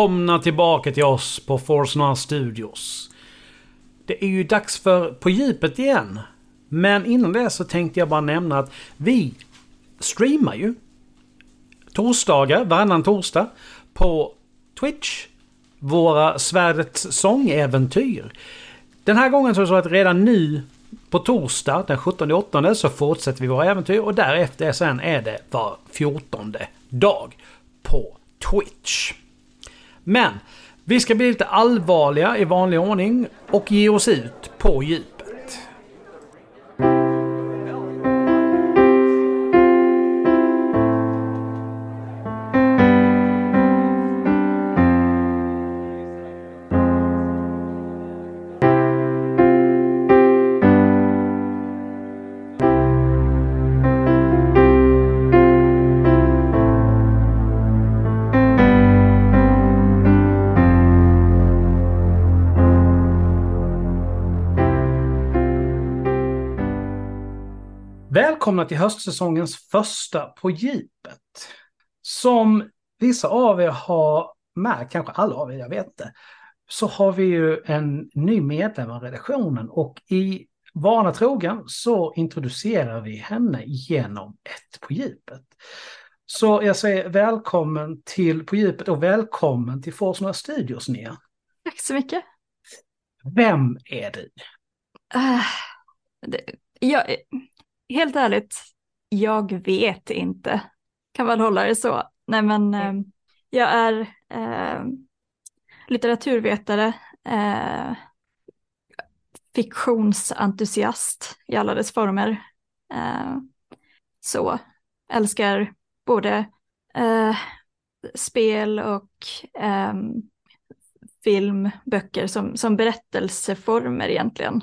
Välkomna tillbaka till oss på Forsnar Studios. Det är ju dags för På djupet igen. Men innan det så tänkte jag bara nämna att vi streamar ju torsdagar, varannan torsdag, på Twitch. Våra Svärdets sångäventyr. Den här gången så är det så att redan nu på torsdag den 17 8 så fortsätter vi våra äventyr och därefter sen är det var 14 dag på Twitch. Men vi ska bli lite allvarliga i vanlig ordning och ge oss ut på djup. Till höstsäsongens första På djupet. Som vissa av er har märkt, kanske alla av er, jag vet inte, så har vi ju en ny medlem av redaktionen och i vana trogen så introducerar vi henne genom ett På djupet. Så jag säger välkommen till På djupet och välkommen till Forsnöa Studios, Nia. Tack så mycket. Vem är du? Uh, det, jag, helt ärligt, jag vet inte. Kan väl hålla det så. Nej men eh, jag är eh, litteraturvetare, eh, fiktionsentusiast i alla dess former. Eh, så älskar både eh, spel och ehm, film, böcker som, som berättelseformer egentligen.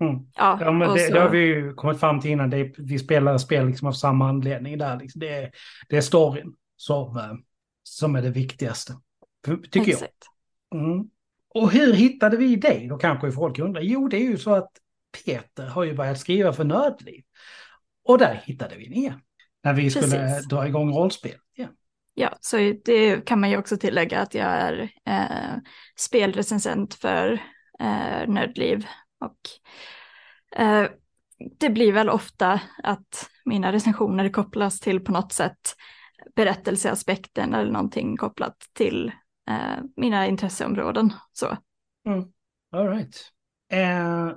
Mm. Ja, ja, men det, så... det, har vi ju kommit fram till innan. Det, vi spelar spel liksom av samma anledning där. Liksom. Det, är, det är storyn som, eh, som är det viktigaste. Tycker Exakt. jag. Mm. Och hur hittade vi dig då kanske folk undrar? Jo, det är ju så att Peter har ju börjat skriva för Nördliv. Och där hittade vi ner. När vi skulle Precis. dra igång rollspel. Yeah. Ja, så det kan man ju också tillägga att jag är eh, spelrecensent för eh, Nördliv och eh, det blir väl ofta att mina recensioner kopplas till på något sätt berättelseaspekten eller någonting kopplat till eh, mina intresseområden. Så. Mm. All right. Eh,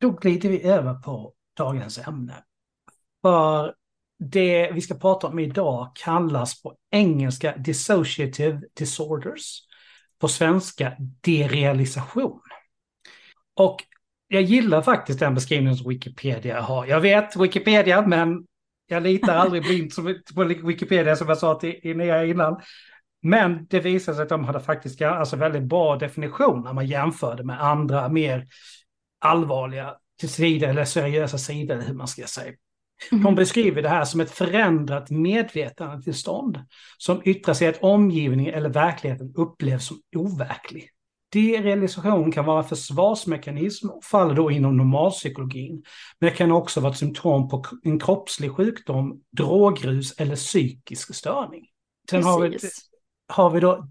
då glider vi över på dagens ämne. För det vi ska prata om idag kallas på engelska dissociative disorders. På svenska derealisation. Och jag gillar faktiskt den beskrivningen som Wikipedia har. Jag vet Wikipedia, men jag litar aldrig blint på Wikipedia som jag sa till Linnea innan. Men det visar sig att de hade faktiskt alltså väldigt bra definition när man jämförde med andra mer allvarliga sidor eller seriösa sidor, hur man ska säga. De mm. beskriver det här som ett förändrat medvetandetillstånd som yttrar sig att omgivningen eller verkligheten upplevs som overklig. Derealisation kan vara en försvarsmekanism och faller då inom normalpsykologin. Men det kan också vara ett symptom på en kroppslig sjukdom, drogrus eller psykisk störning. Sen har vi, har vi då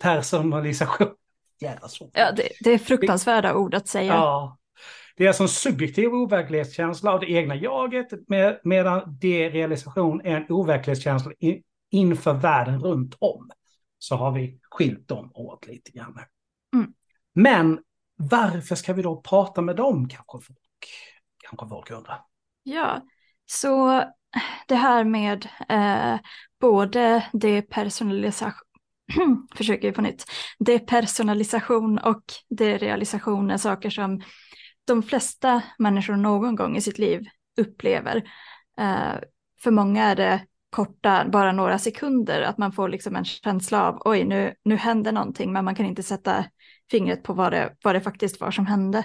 depersonalisation. Jävla svårt. Ja, det, det är fruktansvärda ord att säga. Ja. Det är alltså en subjektiv overklighetskänsla av det egna jaget med, medan derealisation är en overklighetskänsla in, inför världen runt om så har vi skilt dem åt lite grann. Mm. Men varför ska vi då prata med dem kanske folk, kanske folk undrar? Ja, så det här med eh, både depersonalisation försöker vi på nytt. Depersonalisation och derealisation är saker som de flesta människor någon gång i sitt liv upplever. Eh, för många är det korta, bara några sekunder, att man får liksom en känsla av oj, nu, nu händer någonting, men man kan inte sätta fingret på vad det, vad det faktiskt var som hände.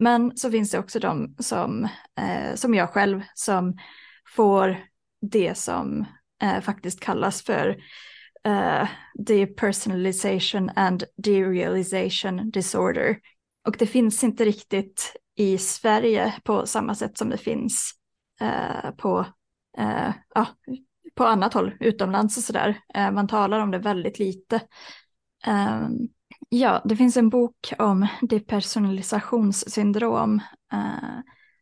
Men så finns det också de som, eh, som jag själv, som får det som eh, faktiskt kallas för eh, depersonalization and derealization disorder. Och det finns inte riktigt i Sverige på samma sätt som det finns eh, på eh, ja, på annat håll, utomlands och sådär. Eh, man talar om det väldigt lite. Ehm, ja, det finns en bok om depersonalisationssyndrom eh,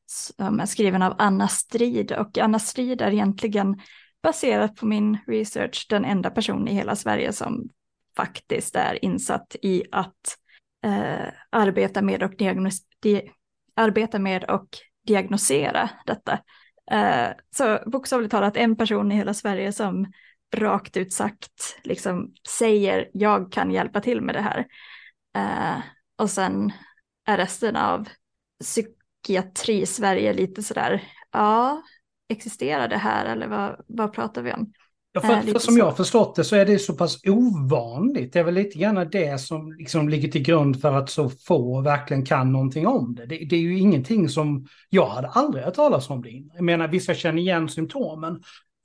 som är skriven av Anna Strid och Anna Strid är egentligen baserat på min research den enda person i hela Sverige som faktiskt är insatt i att eh, arbeta med och diagnos arbeta med och diagnosera detta. Eh, så bokstavligt talat en person i hela Sverige som rakt ut sagt liksom säger jag kan hjälpa till med det här. Eh, och sen är resten av psykiatri-Sverige lite sådär, ja, existerar det här eller vad, vad pratar vi om? Ja, för, för som jag har förstått det så är det så pass ovanligt. Det är väl lite grann det som liksom ligger till grund för att så få verkligen kan någonting om det. det. det. är ju ingenting som jag hade aldrig hört talas om det Jag menar, vissa känner igen symptomen.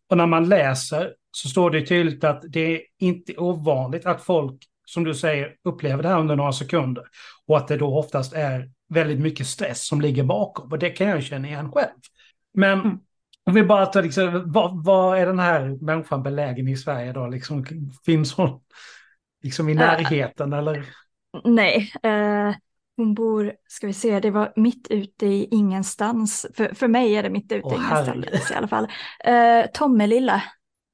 Och när man läser så står det tydligt att det är inte ovanligt att folk, som du säger, upplever det här under några sekunder. Och att det då oftast är väldigt mycket stress som ligger bakom. Och det kan jag känna igen själv. Men mm. Om vi bara tar, liksom, var, var, är den här människan belägen i Sverige då? Liksom, finns hon liksom i närheten uh, eller? Nej, uh, hon bor, ska vi se, det var mitt ute i ingenstans. För, för mig är det mitt ute i oh, ingenstans i alla fall. Uh, Tommelilla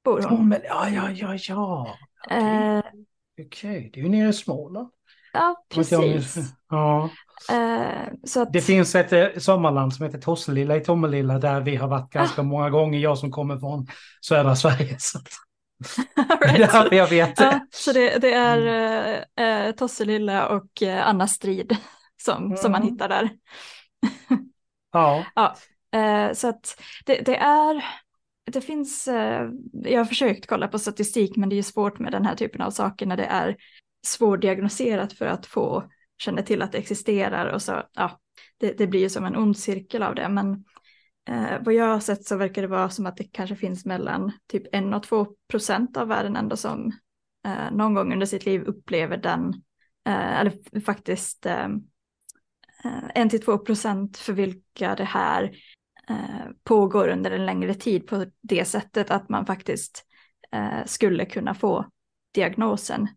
bor hon. Tommel, ja, ja, ja, ja. Okej, okay. okay. det är ju nere i Småland. Ja, precis. Ja. Uh, att... Det finns ett eh, sommarland som heter Tosselilla i Tommelilla där vi har varit ganska ah. många gånger, jag som kommer från södra Sverige. Så... right. ja, jag vet. Ja, så det, det är uh, Tosselilla och uh, Anna Strid som, mm. som man mm. hittar där. ja. ja så att det, det, är, det finns, jag har försökt kolla på statistik men det är svårt med den här typen av saker när det är svårdiagnoserat för att få känner till att det existerar och så, ja, det, det blir ju som en ond cirkel av det. Men eh, vad jag har sett så verkar det vara som att det kanske finns mellan typ en och två procent av världen ändå som eh, någon gång under sitt liv upplever den, eh, eller faktiskt eh, eh, en till två procent för vilka det här eh, pågår under en längre tid på det sättet att man faktiskt eh, skulle kunna få diagnosen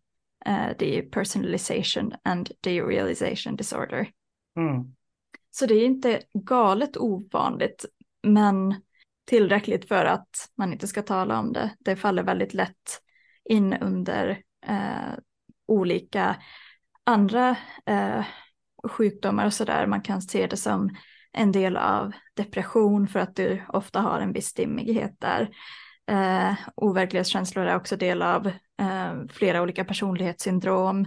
uh, the personalization and derealization disorder. Mm. Så det är inte galet ovanligt, men tillräckligt för att man inte ska tala om det. Det faller väldigt lätt in under eh, olika andra eh, sjukdomar och sådär. Man kan se det som en del av depression för att du ofta har en viss dimmighet där. Eh, overklighetskänslor är också del av eh, flera olika personlighetssyndrom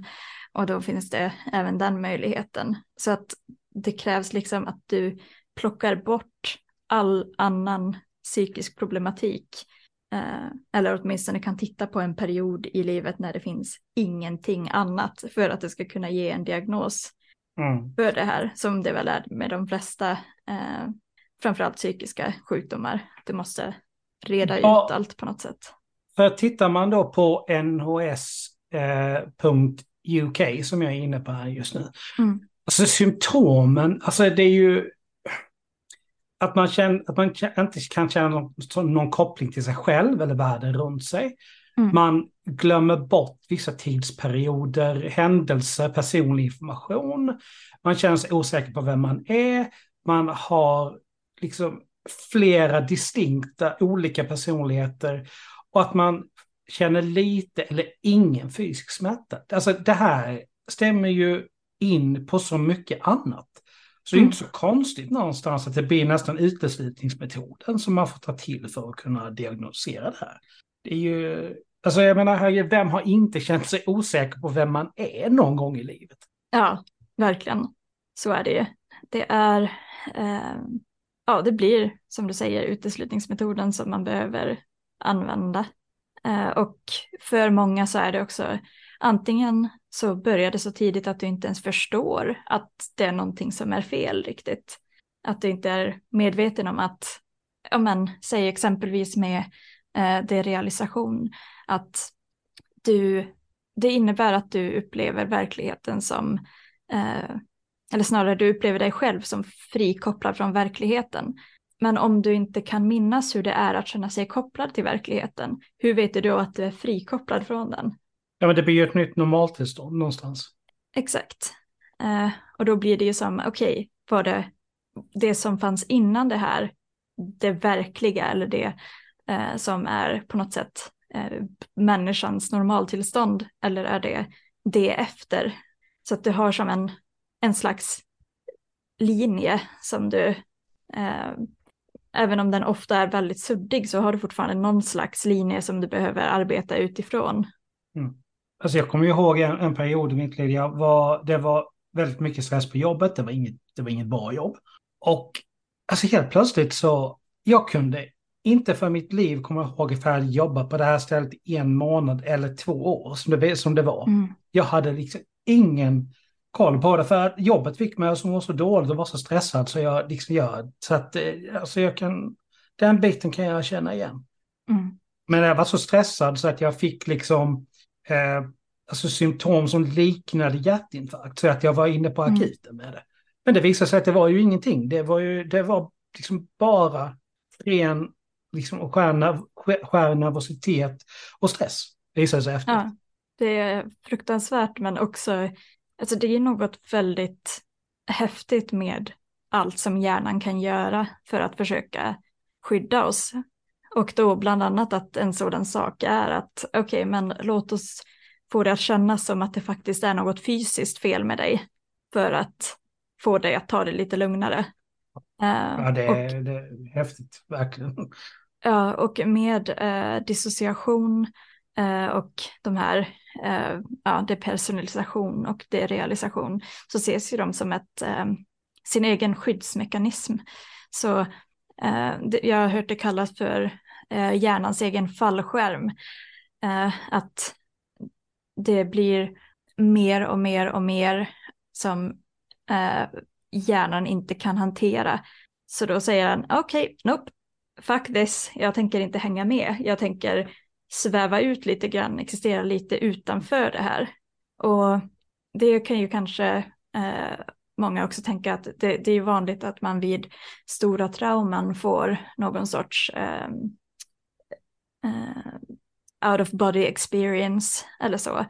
och då finns det även den möjligheten. Så att det krävs liksom att du plockar bort all annan psykisk problematik. Eh, eller åtminstone kan titta på en period i livet när det finns ingenting annat för att det ska kunna ge en diagnos mm. för det här. Som det väl är med de flesta, eh, framförallt psykiska sjukdomar. Du måste reda ja, ut allt på något sätt. För tittar man då på nhs.uk eh, som jag är inne på här just nu. Mm. Alltså symptomen, alltså det är ju att man, känner, att man inte kan känna någon, någon koppling till sig själv eller världen runt sig. Mm. Man glömmer bort vissa tidsperioder, händelser, personlig information. Man känner sig osäker på vem man är. Man har liksom flera distinkta olika personligheter och att man känner lite eller ingen fysisk smärta. Alltså det här stämmer ju in på så mycket annat. Så det är mm. inte så konstigt någonstans att det blir nästan uteslutningsmetoden som man får ta till för att kunna diagnosera det här. Det är ju, alltså jag menar, vem har inte känt sig osäker på vem man är någon gång i livet? Ja, verkligen. Så är det ju. Det är, eh, ja, det blir som du säger uteslutningsmetoden som man behöver använda. Eh, och för många så är det också antingen så börjar det så tidigt att du inte ens förstår att det är någonting som är fel riktigt. Att du inte är medveten om att, ja men, säg exempelvis med eh, derealisation, att du, det innebär att du upplever verkligheten som eh, eller snarare du upplever dig själv som frikopplad från verkligheten men om du inte kan minnas hur det är att känna sig kopplad till verkligheten, hur vet du då att du är frikopplad från den? Ja, men det blir ju ett nytt normaltillstånd någonstans. Exakt. Eh, och då blir det ju som, okej, okay, var det det som fanns innan det här, det verkliga eller det eh, som är på något sätt eh, människans normaltillstånd, eller är det det efter? Så att du har som en, en slags linje som du, eh, även om den ofta är väldigt suddig, så har du fortfarande någon slags linje som du behöver arbeta utifrån. Mm. Alltså jag kommer ihåg en, en period i mitt liv, jag var, det var väldigt mycket stress på jobbet, det var inget, det var inget bra jobb. Och alltså helt plötsligt så, jag kunde inte för mitt liv komma ihåg ifall jag jobbat på det här stället en månad eller två år som det, som det var. Mm. Jag hade liksom ingen koll på det för jobbet fick mig att må så dåligt och var så stressad så jag liksom gör. Så att eh, alltså jag kan, den biten kan jag känna igen. Mm. Men jag var så stressad så att jag fick liksom eh, alltså symptom som liknade hjärtinfarkt. Så att jag var inne på mm. akuten med det. Men det visade sig att det var ju ingenting. Det var ju det var liksom bara ren liksom, skär, skär nervositet och stress. Det visade sig efter. Ja, det är fruktansvärt men också, alltså det är något väldigt häftigt med allt som hjärnan kan göra för att försöka skydda oss. Och då bland annat att en sådan sak är att okej, okay, men låt oss få det att kännas som att det faktiskt är något fysiskt fel med dig för att få dig att ta det lite lugnare. Ja, det är, och, det är häftigt, verkligen. Ja, och med eh, dissociation eh, och de här, eh, ja, depersonalisation och det realisation, så ses ju de som ett, eh, sin egen skyddsmekanism. Så eh, det, jag har hört det kallas för eh, hjärnans egen fallskärm. Eh, att det blir mer och mer och mer som eh, hjärnan inte kan hantera. Så då säger han, okej, okay, nope, fuck this, jag tänker inte hänga med, jag tänker sväva ut lite grann, existera lite utanför det här. Och det kan ju kanske eh, många också tänka att det, det, är vanligt att man vid stora trauman får någon sorts eh, eh, out of body experience eller så.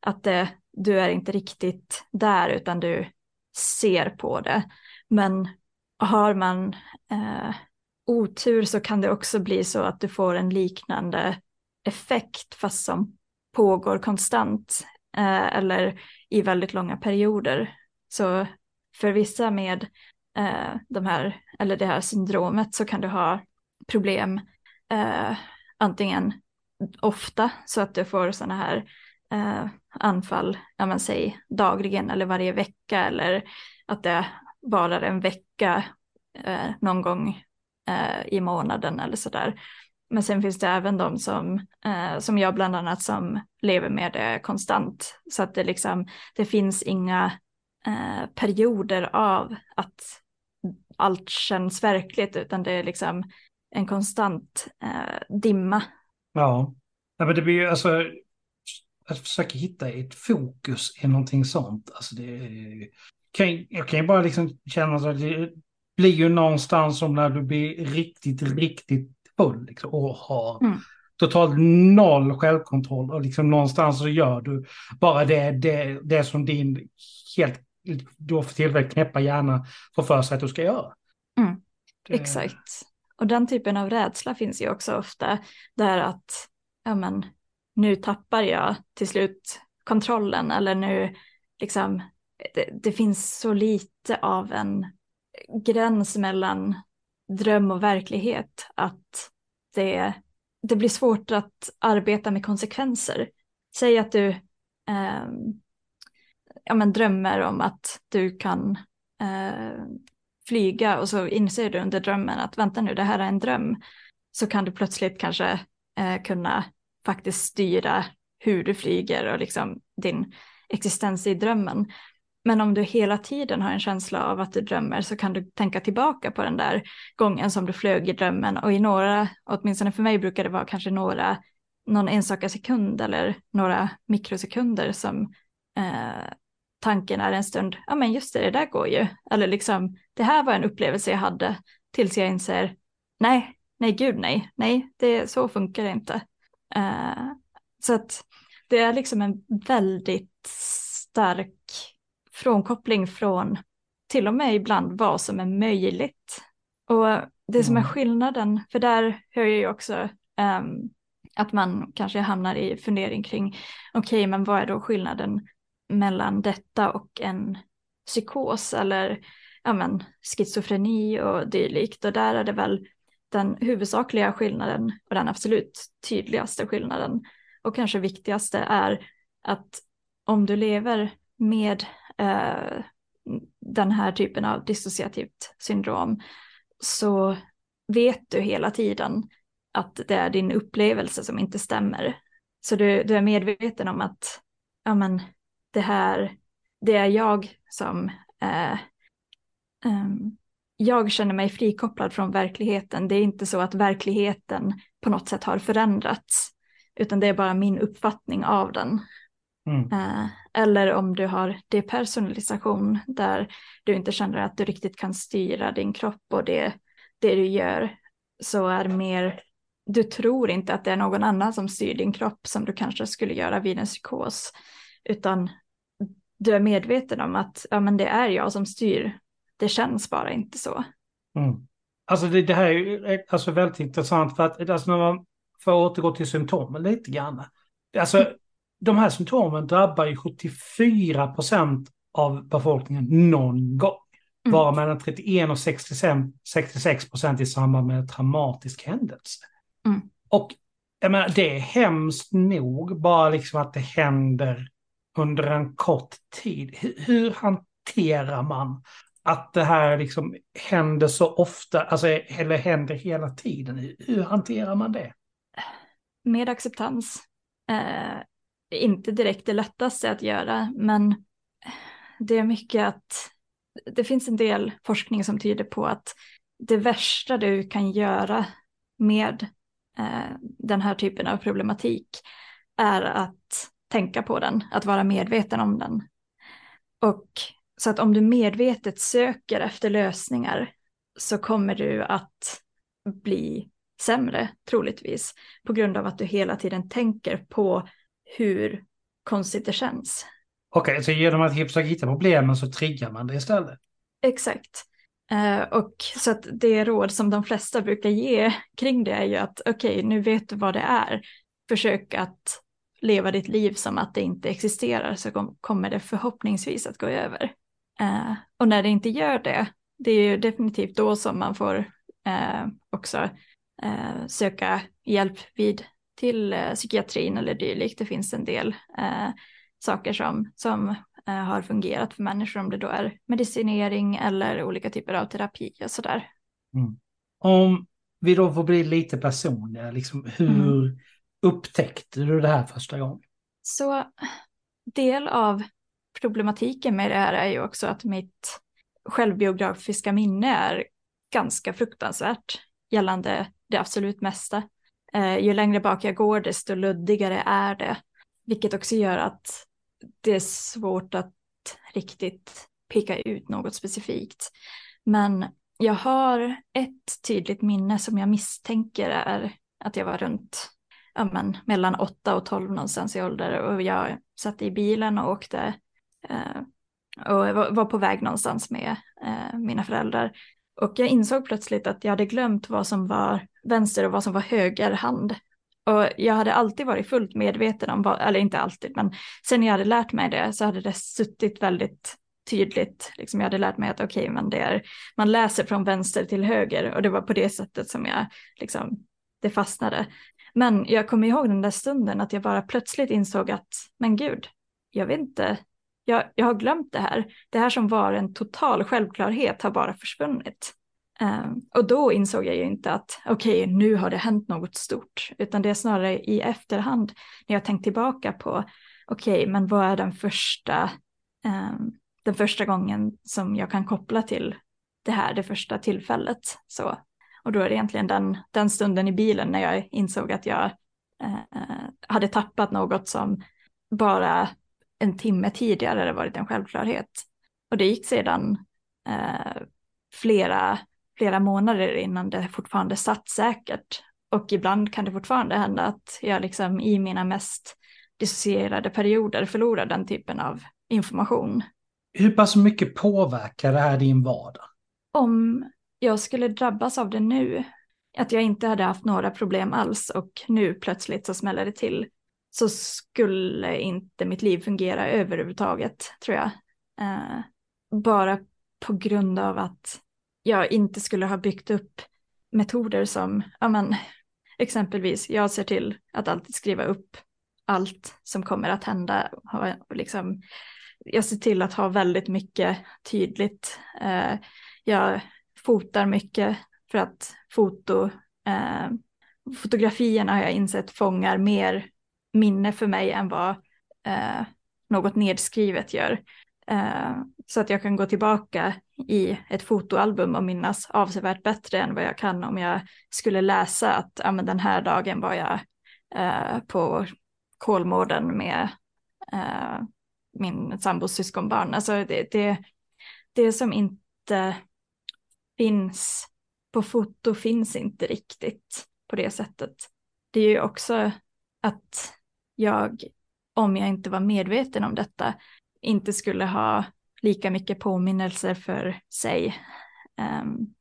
Att eh, du är inte riktigt där utan du ser på det. Men har man eh, otur så kan det också bli så att du får en liknande effekt fast som pågår konstant eh, eller i väldigt långa perioder. Så för vissa med eh, de här, eller det här syndromet så kan du ha problem eh, antingen ofta så att du får sådana här eh, anfall, ja men säg dagligen eller varje vecka eller att det varar en vecka eh, någon gång eh, i månaden eller sådär. Men sen finns det även de som, eh, som jag bland annat som lever med det konstant. Så att det liksom, det finns inga eh, perioder av att allt känns verkligt utan det är liksom en konstant eh, dimma. Ja. ja, men det blir ju alltså att försöka hitta ett fokus i någonting sånt. Alltså det kan, jag kan ju bara liksom känna att det blir ju någonstans som när du blir riktigt, riktigt full liksom, och har mm. totalt noll självkontroll och liksom någonstans så gör du bara det, det, det som din helt, då för tillfället knäppa hjärna får för sig att du ska göra. Mm. Det... Exakt. Och den typen av rädsla finns ju också ofta där att ja, men, nu tappar jag till slut kontrollen eller nu liksom det, det finns så lite av en gräns mellan dröm och verklighet att det, det blir svårt att arbeta med konsekvenser. Säg att du eh, ja, men drömmer om att du kan eh, flyga och så inser du under drömmen att vänta nu, det här är en dröm. Så kan du plötsligt kanske eh, kunna faktiskt styra hur du flyger och liksom din existens i drömmen. Men om du hela tiden har en känsla av att du drömmer så kan du tänka tillbaka på den där gången som du flög i drömmen och i några, åtminstone för mig brukar det vara kanske några, någon enstaka sekund eller några mikrosekunder som eh, tanken är en stund, ja men just det, det där går ju. Eller liksom, det här var en upplevelse jag hade tills jag inser, nej, nej gud nej, nej, det, så funkar det inte. Eh, så att det är liksom en väldigt stark frånkoppling från till och med ibland vad som är möjligt. Och det som är mm. skillnaden, för där hör jag ju också um, att man kanske hamnar i fundering kring, okej, okay, men vad är då skillnaden mellan detta och en psykos eller ja, men, schizofreni och dylikt. Och där är det väl den huvudsakliga skillnaden och den absolut tydligaste skillnaden och kanske viktigaste är att om du lever med eh, den här typen av dissociativt syndrom så vet du hela tiden att det är din upplevelse som inte stämmer. Så du, du är medveten om att ja, men, det här, det är jag som eh, um, jag känner mig frikopplad från verkligheten. Det är inte så att verkligheten på något sätt har förändrats, utan det är bara min uppfattning av den. Mm. Uh, eller om du har depersonalisation där du inte känner att du riktigt kan styra din kropp och det, det du gör, så är mer, du tror inte att det är någon annan som styr din kropp som du kanske skulle göra vid en psykos, utan du är medveten om att ja, men det är jag som styr det känns bara inte så. Mm. Alltså det, det, här är alltså väldigt intressant för att alltså när man får återgå till symptomen lite grann. Alltså. De här symptomen drabbar ju 74 procent av befolkningen någon gång. Mm. Bara mellan 31 och 66 procent i samband med en traumatisk händelse. Mm. Och jag menar, det är hemskt nog bara liksom att det händer under en kort tid. Hur, hur hanterar man att det här liksom händer så ofta, alltså, eller händer hela tiden. Hur hanterar man det? Med acceptans. Eh, inte direkt det lättaste att göra, men det är mycket att det finns en del forskning som tyder på att det värsta du kan göra med eh, den här typen av problematik är att tänka på den, att vara medveten om den. Och så att om du medvetet söker efter lösningar så kommer du att bli sämre troligtvis på grund av att du hela tiden tänker på hur konstigt det känns. Okej, okay, så genom att försöka hitta problemen så triggar man det istället? Exakt. Uh, och så att det råd som de flesta brukar ge kring det är ju att okej, okay, nu vet du vad det är. Försök att leva ditt liv som att det inte existerar så kommer det förhoppningsvis att gå över. Eh, och när det inte gör det, det är ju definitivt då som man får eh, också eh, söka hjälp vid till eh, psykiatrin eller dylikt. Det finns en del eh, saker som, som eh, har fungerat för människor om det då är medicinering eller olika typer av terapi och sådär. Mm. Om vi då får bli lite personliga, liksom, hur mm. upptäckte du det här första gången? Så del av problematiken med det här är ju också att mitt självbiografiska minne är ganska fruktansvärt gällande det absolut mesta. Eh, ju längre bak jag går desto luddigare är det, vilket också gör att det är svårt att riktigt peka ut något specifikt. Men jag har ett tydligt minne som jag misstänker är att jag var runt ja, men, mellan 8 och 12 någonstans i ålder och jag satt i bilen och åkte Eh, och var på väg någonstans med eh, mina föräldrar. Och jag insåg plötsligt att jag hade glömt vad som var vänster och vad som var höger hand. Och jag hade alltid varit fullt medveten om, vad, eller inte alltid, men sen jag hade lärt mig det så hade det suttit väldigt tydligt. Liksom jag hade lärt mig att okej, okay, men det är, man läser från vänster till höger och det var på det sättet som jag, liksom, det fastnade. Men jag kommer ihåg den där stunden att jag bara plötsligt insåg att, men gud, jag vet inte, jag, jag har glömt det här. Det här som var en total självklarhet har bara försvunnit. Ehm, och då insåg jag ju inte att okej, okay, nu har det hänt något stort, utan det är snarare i efterhand när jag tänkt tillbaka på okej, okay, men vad är den första, ehm, den första gången som jag kan koppla till det här, det första tillfället. Så, och då är det egentligen den, den stunden i bilen när jag insåg att jag eh, hade tappat något som bara en timme tidigare hade varit en självklarhet. Och det gick sedan eh, flera flera månader innan det fortfarande satt säkert. Och ibland kan det fortfarande hända att jag liksom i mina mest dissocierade perioder förlorar den typen av information. Hur pass mycket påverkar det här din vardag? Om jag skulle drabbas av det nu, att jag inte hade haft några problem alls och nu plötsligt så smäller det till, så skulle inte mitt liv fungera överhuvudtaget, tror jag. Eh, bara på grund av att jag inte skulle ha byggt upp metoder som, ja men, exempelvis, jag ser till att alltid skriva upp allt som kommer att hända. Liksom, jag ser till att ha väldigt mycket tydligt. Eh, jag fotar mycket för att foto, eh, fotografierna har jag insett fångar mer minne för mig än vad eh, något nedskrivet gör. Eh, så att jag kan gå tillbaka i ett fotoalbum och minnas avsevärt bättre än vad jag kan om jag skulle läsa att ja, men den här dagen var jag eh, på Kolmården med eh, min sambos syskonbarn. Alltså det, det, det som inte finns på foto finns inte riktigt på det sättet. Det är ju också att jag, om jag inte var medveten om detta, inte skulle ha lika mycket påminnelser för sig. Um,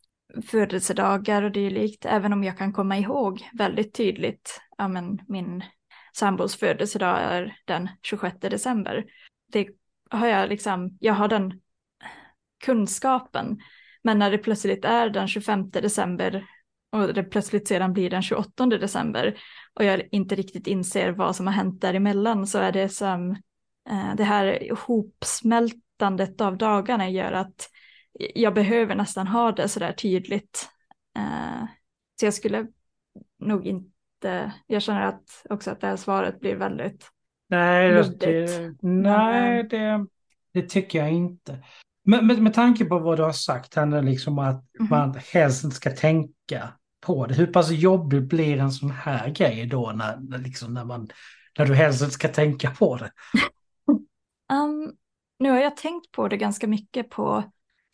födelsedagar och dylikt, även om jag kan komma ihåg väldigt tydligt, ja men min sambos födelsedag är den 26 december. Det har jag liksom, jag har den kunskapen, men när det plötsligt är den 25 december och det plötsligt sedan blir den 28 december och jag inte riktigt inser vad som har hänt däremellan så är det som det här ihopsmältandet av dagarna gör att jag behöver nästan ha det sådär tydligt. Eh, så jag skulle nog inte, jag känner att också att det här svaret blir väldigt Nej, det, nej eh, det, det tycker jag inte. Men med, med tanke på vad du har sagt här liksom att mm. man helst inte ska tänka på det. Hur pass jobbig blir en sån här grej då när, liksom när, man, när du helst inte ska tänka på det? Um, nu har jag tänkt på det ganska mycket på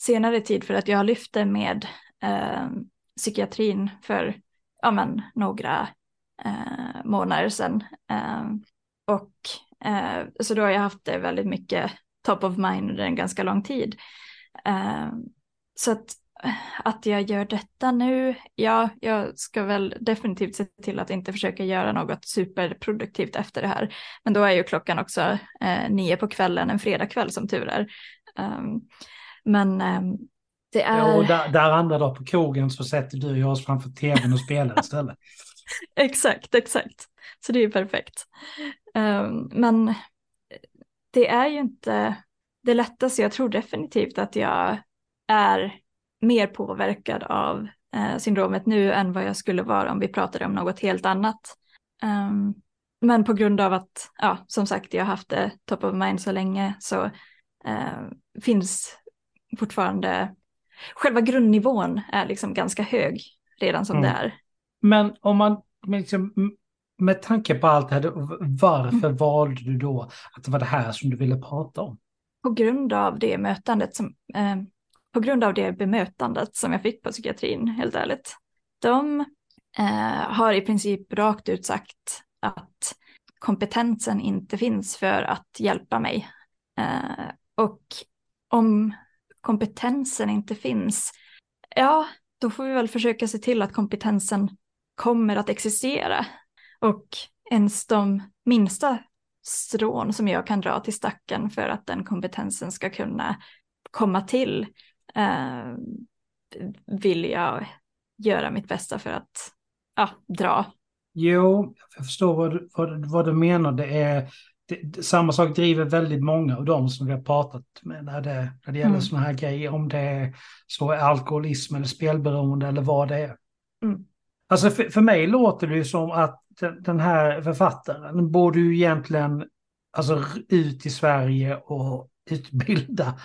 senare tid för att jag har lyft det med eh, psykiatrin för ja, men, några eh, månader sedan. Ehm, eh, och så då har jag haft det väldigt mycket top of mind under en ganska lång tid. Ehm, så att, att jag gör detta nu, ja, jag ska väl definitivt se till att inte försöka göra något superproduktivt efter det här. Men då är ju klockan också eh, nio på kvällen en fredagkväll som tur är. Um, men um, det är... Ja, och där, där andra dagar på krogen så sätter du oss framför tvn och spelar istället. exakt, exakt. Så det är ju perfekt. Um, men det är ju inte det lättaste. Jag tror definitivt att jag är mer påverkad av eh, syndromet nu än vad jag skulle vara om vi pratade om något helt annat. Um, men på grund av att, ja, som sagt, jag har haft det top of mind så länge så eh, finns fortfarande, själva grundnivån är liksom ganska hög redan som mm. det är. Men om man liksom, med tanke på allt det här, varför mm. valde du då att det var det här som du ville prata om? På grund av det mötandet som, eh, på grund av det bemötandet som jag fick på psykiatrin, helt ärligt. De eh, har i princip rakt ut sagt att kompetensen inte finns för att hjälpa mig. Eh, och om kompetensen inte finns, ja, då får vi väl försöka se till att kompetensen kommer att existera. Och ens de minsta strån som jag kan dra till stacken för att den kompetensen ska kunna komma till eh, vill jag göra mitt bästa för att ja, dra. Jo, jag förstår vad vad, vad du menar. Det är, det, samma sak driver väldigt många av dem som vi har pratat med när det, när det gäller mm. sådana här grejer. Om det är så är alkoholism eller spelberoende eller vad det är. Mm. Alltså för, för mig låter det ju som att den, den här författaren borde ju egentligen alltså, ut i Sverige och utbilda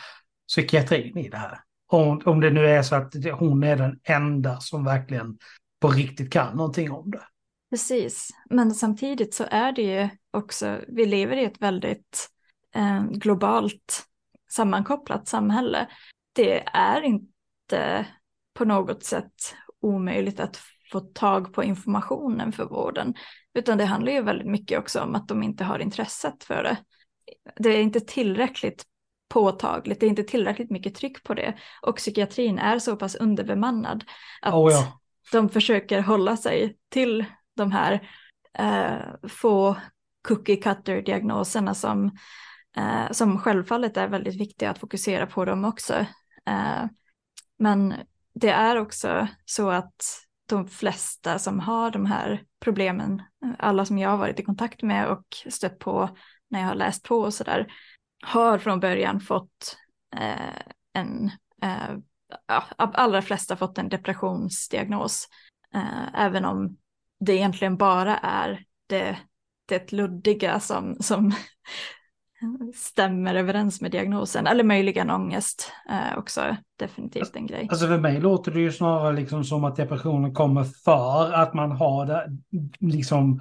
psykiatrin i det här. Om, om det nu är så att hon är den enda som verkligen på riktigt kan någonting om det. Precis, men samtidigt så är det ju också, vi lever i ett väldigt eh, globalt sammankopplat samhälle. Det är inte på något sätt omöjligt att få tag på informationen för vården. Utan det handlar ju väldigt mycket också om att de inte har intresset för det. Det är inte tillräckligt påtagligt, det är inte tillräckligt mycket tryck på det. Och psykiatrin är så pass underbemannad att oh ja. de försöker hålla sig till de här eh, få cookie cutter diagnoserna som, eh, som självfallet är väldigt viktiga att fokusera på dem också. Eh, men det är också så att de flesta som har de här problemen, alla som jag har varit i kontakt med och stött på när jag har läst på och sådär, har från början fått eh, en, eh, allra flesta fått en depressionsdiagnos, eh, även om det egentligen bara är det, det luddiga som, som stämmer överens med diagnosen, eller möjligen ångest eh, också definitivt en grej. Alltså för mig låter det ju snarare liksom som att depressionen kommer för att man har det, liksom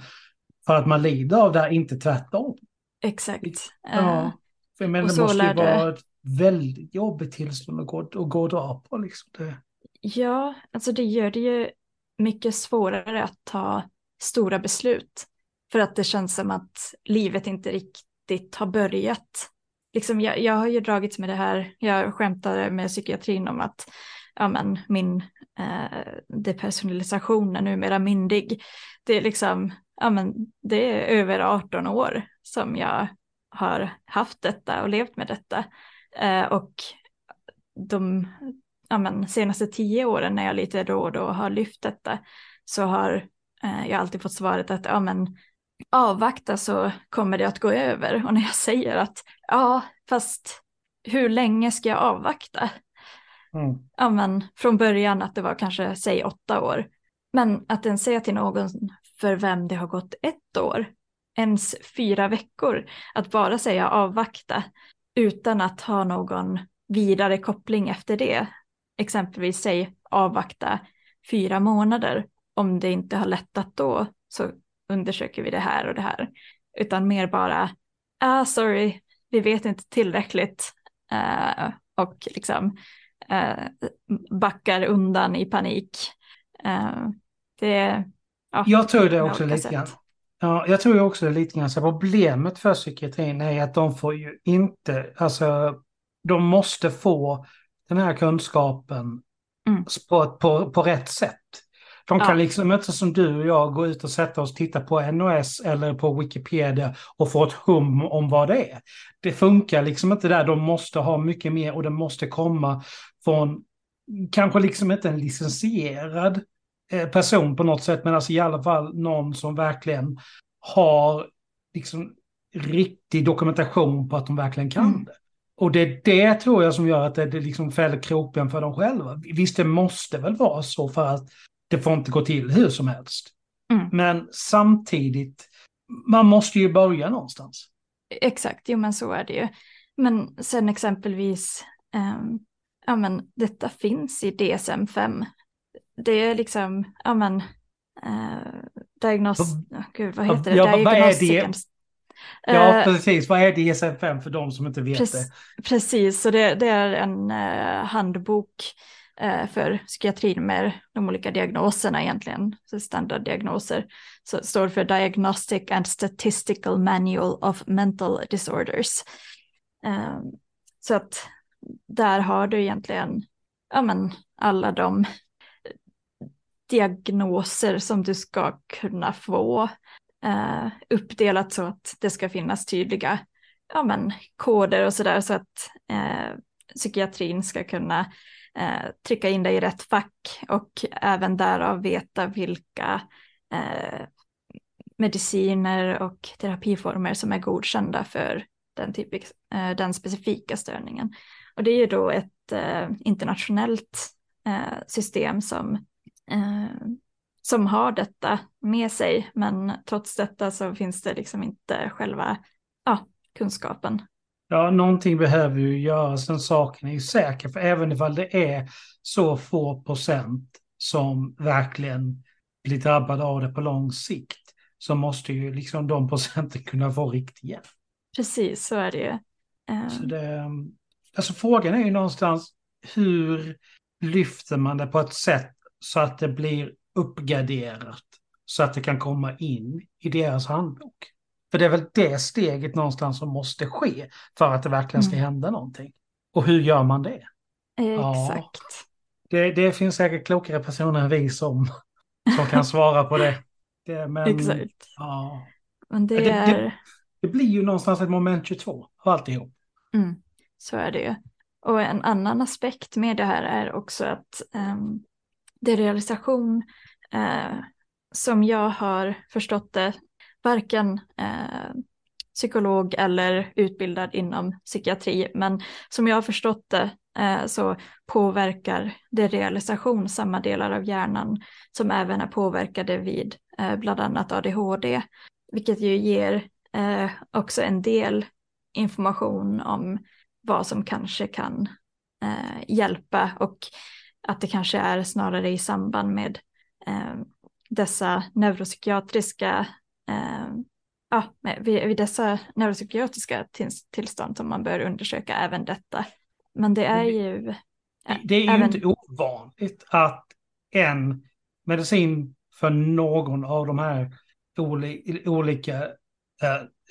för att man lider av det, inte tvärtom. Exakt. Ja, eh, för men det måste ju vara ett väldigt jobbigt tillstånd att gå, att gå och dra på. Liksom det. Ja, alltså det gör det ju mycket svårare att ta stora beslut. För att det känns som att livet inte riktigt har börjat. Liksom jag, jag har ju dragits med det här, jag skämtade med psykiatrin om att ja, men, min eh, depersonalisation är numera myndig. Det är liksom, ja, men, det är över 18 år som jag har haft detta och levt med detta. Eh, och de ja, men, senaste tio åren när jag lite då och då har lyft detta så har eh, jag alltid fått svaret att ja, men, avvakta så kommer det att gå över. Och när jag säger att ja, fast hur länge ska jag avvakta? Mm. Ja, men, från början att det var kanske, säg åtta år. Men att den säger till någon för vem det har gått ett år, ens fyra veckor, att bara säga avvakta utan att ha någon vidare koppling efter det. Exempelvis säg avvakta fyra månader. Om det inte har lättat då så undersöker vi det här och det här. Utan mer bara, ah sorry, vi vet inte tillräckligt. Uh, och liksom uh, backar undan i panik. Uh, det, ja, jag tror det också lite grann. Ja, jag tror också det lite grann så problemet för psykiatrin är att de får ju inte, alltså de måste få den här kunskapen mm. på, på, på rätt sätt. De kan ja. liksom inte som du och jag gå ut och sätta oss och titta på NOS eller på Wikipedia och få ett hum om vad det är. Det funkar liksom inte där, de måste ha mycket mer och det måste komma från kanske liksom inte en licensierad person på något sätt, men alltså i alla fall någon som verkligen har liksom riktig dokumentation på att de verkligen kan mm. det. Och det är det tror jag som gör att det, det liksom fäller kroppen för dem själva. Visst, det måste väl vara så för att det får inte gå till hur som helst. Mm. Men samtidigt, man måste ju börja någonstans. Exakt, jo men så är det ju. Men sen exempelvis, um, ja men detta finns i DSM-5. Det är liksom, ja men, uh, diagnos... Oh, gud, vad heter det? Ja, vad är det? Ja, uh, precis. Vad är DSM-5 för de som inte vet precis, det? Precis, så det, det är en uh, handbok Eh, för psykiatrin med de olika diagnoserna egentligen, så standarddiagnoser. Så det står för Diagnostic and Statistical Manual of Mental Disorders. Ehm, så att där har du egentligen ja, men, alla de diagnoser som du ska kunna få eh, uppdelat så att det ska finnas tydliga ja, men, koder och sådär så att eh, psykiatrin ska kunna eh, trycka in dig i rätt fack och även därav veta vilka eh, mediciner och terapiformer som är godkända för den, typisk, eh, den specifika störningen. Och det är ju då ett eh, internationellt eh, system som, eh, som har detta med sig, men trots detta så finns det liksom inte själva ja, kunskapen Ja, någonting behöver ju göras, den saken är ju säker. För även ifall det är så få procent som verkligen blir drabbade av det på lång sikt, så måste ju liksom de procenten kunna få riktig hjälp. Precis, så är det ju. Um... Så det, alltså frågan är ju någonstans hur lyfter man det på ett sätt så att det blir uppgraderat. Så att det kan komma in i deras handbok. För det är väl det steget någonstans som måste ske för att det verkligen ska Mm. hända någonting. Och hur gör man det? Exakt. Det, det finns säkert klokare personer än vi som, som kan svara på det. det men, Exakt. Ja, Men det Det- det- är... det blir ju någonstans ett moment 22 av alltihop. Mm, så är det ju. Och en annan aspekt med det här är också att um, derealisation, eh, som jag har förstått det, varken eh, psykolog eller utbildad inom psykiatri, men som jag har förstått det eh, så påverkar derealisation samma delar av hjärnan som även är påverkade vid eh, bland annat ADHD, vilket ju ger eh, också en del information om vad som kanske kan eh, hjälpa och att det kanske är snarare i samband med eh, dessa neuropsykiatriska eh, ja, vid, vid dessa neuropsykiatriska tills, tillstånd som man bör undersöka även detta. Men det är det- ju... eh, Det är ju även- inte ovanligt att en medicin för någon av de här oli, olika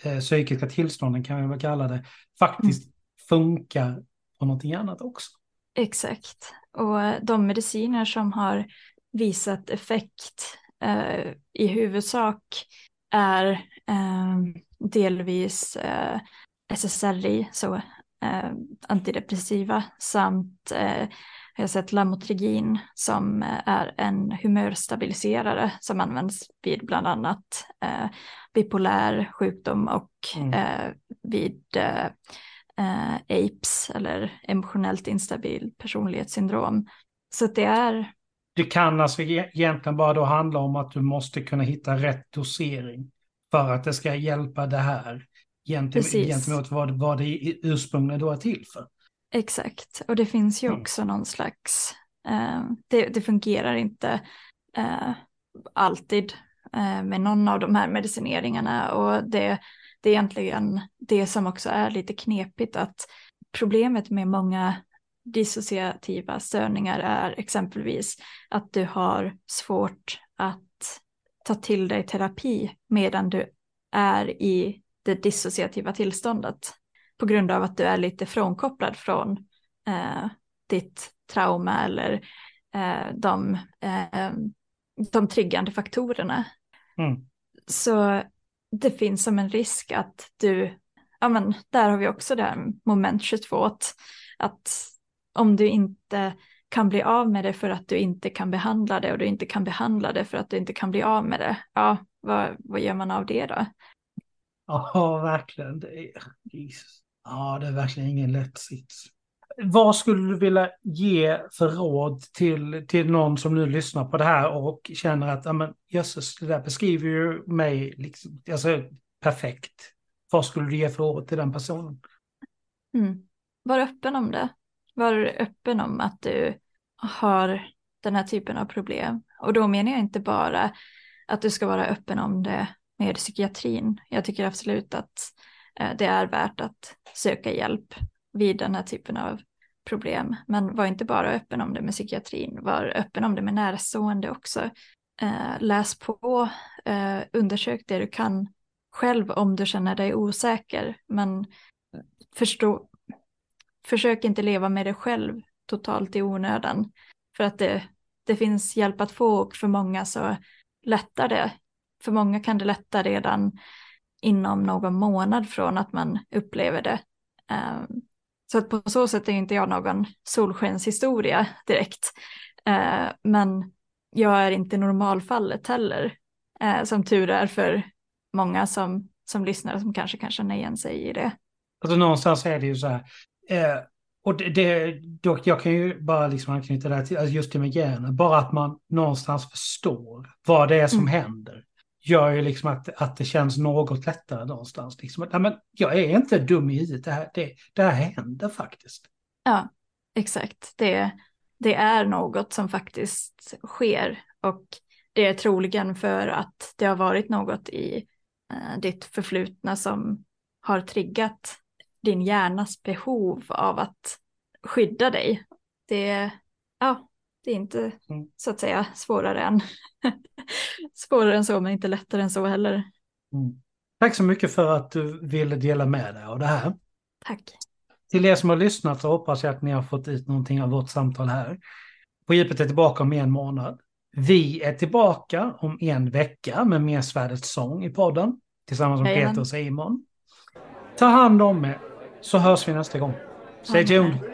eh, psykiska tillstånden, kan vi väl kalla det, faktiskt funkar på någonting annat också. Exakt. Och de mediciner som har visat effekt eh, i huvudsak är eh, delvis eh, SSRI, så eh, antidepressiva, samt eh, jag har sett Lamotrigin som eh, är en humörstabiliserare som används vid bland annat eh, bipolär sjukdom och Mm. eh, vid eh, APES eller emotionellt instabil personlighetssyndrom. Så det är, Det kan alltså e- egentligen bara då handla om att du måste kunna hitta rätt dosering för att det ska hjälpa det här gentemot, gentemot vad, vad det ursprungligen då är till för. exakt, och det finns ju Mm. också någon slags, eh, det, det fungerar inte eh, alltid eh, med någon av de här medicineringarna och det, det är egentligen det som också är lite knepigt att problemet med många dissociativa störningar är exempelvis att du har svårt att ta till dig terapi medan du är i det dissociativa tillståndet på grund av att du är lite frånkopplad från eh, ditt trauma eller eh, de, eh, de triggande faktorerna. Mm. Så det finns som en risk att du, ja men där har vi också det här moment 22, att, att om du inte kan bli av med det för att du inte kan behandla det och du inte kan behandla det för att du inte kan bli av med det, ja vad, vad gör man av det då? Ja, verkligen. Det är, Jesus. Ja, det är verkligen ingen lätt sits. Vad skulle du vilja ge för råd till, till någon som nu lyssnar på det här och känner att, men jösses, det där beskriver ju mig liksom, alltså, perfekt. Vad skulle du ge för råd till den personen? Mm. Var öppen om det. Var öppen om att du har den här typen av problem. Och då menar jag inte bara att du ska vara öppen om det med psykiatrin. Jag tycker absolut att eh, det är värt att söka hjälp vid den här typen av problem. Men var inte bara öppen om det med psykiatrin, var öppen om det med närstående också. Eh, läs på, eh, undersök det du kan själv om du känner dig osäker. Men förstå, försök inte leva med dig själv totalt i onödan. För att det, det finns hjälp att få och för många så lättar det. För många kan det lätta redan inom någon månad från att man upplever det. Um, så att på så sätt är inte jag någon solskenshistoria direkt. Uh, men jag är inte normalfallet heller. Uh, som tur är för många som, som lyssnar som kanske kan känna igen sig i det. Alltså någonstans är det ju så här. Eh, och det, det, dock, jag kan ju bara liksom anknyta det här till, alltså just det med hjärnan, bara att man någonstans förstår vad det är som Mm. händer. Gör ju liksom att, att det känns något lättare någonstans. Liksom. Nej, men jag är inte dum i huvudet, det här, det, det här händer faktiskt. Ja, exakt. Det, det är något som faktiskt sker och det är troligen för att det har varit något i eh, ditt förflutna som har triggat din hjärnas behov av att skydda dig. Det, ja, det är inte mm. så att säga svårare än, svårare än så, men inte lättare än så heller. Mm. Tack så mycket för att du ville dela med dig av det här. Tack. Till er som har lyssnat så hoppas jag att ni har fått ut någonting av vårt samtal här. På djupet är tillbaka om en månad. Vi är tillbaka om en vecka med mer Svärdets sång i podden tillsammans med Peter och Simon. Ta hand om er så hörs vi nästa gång. Stay tuned!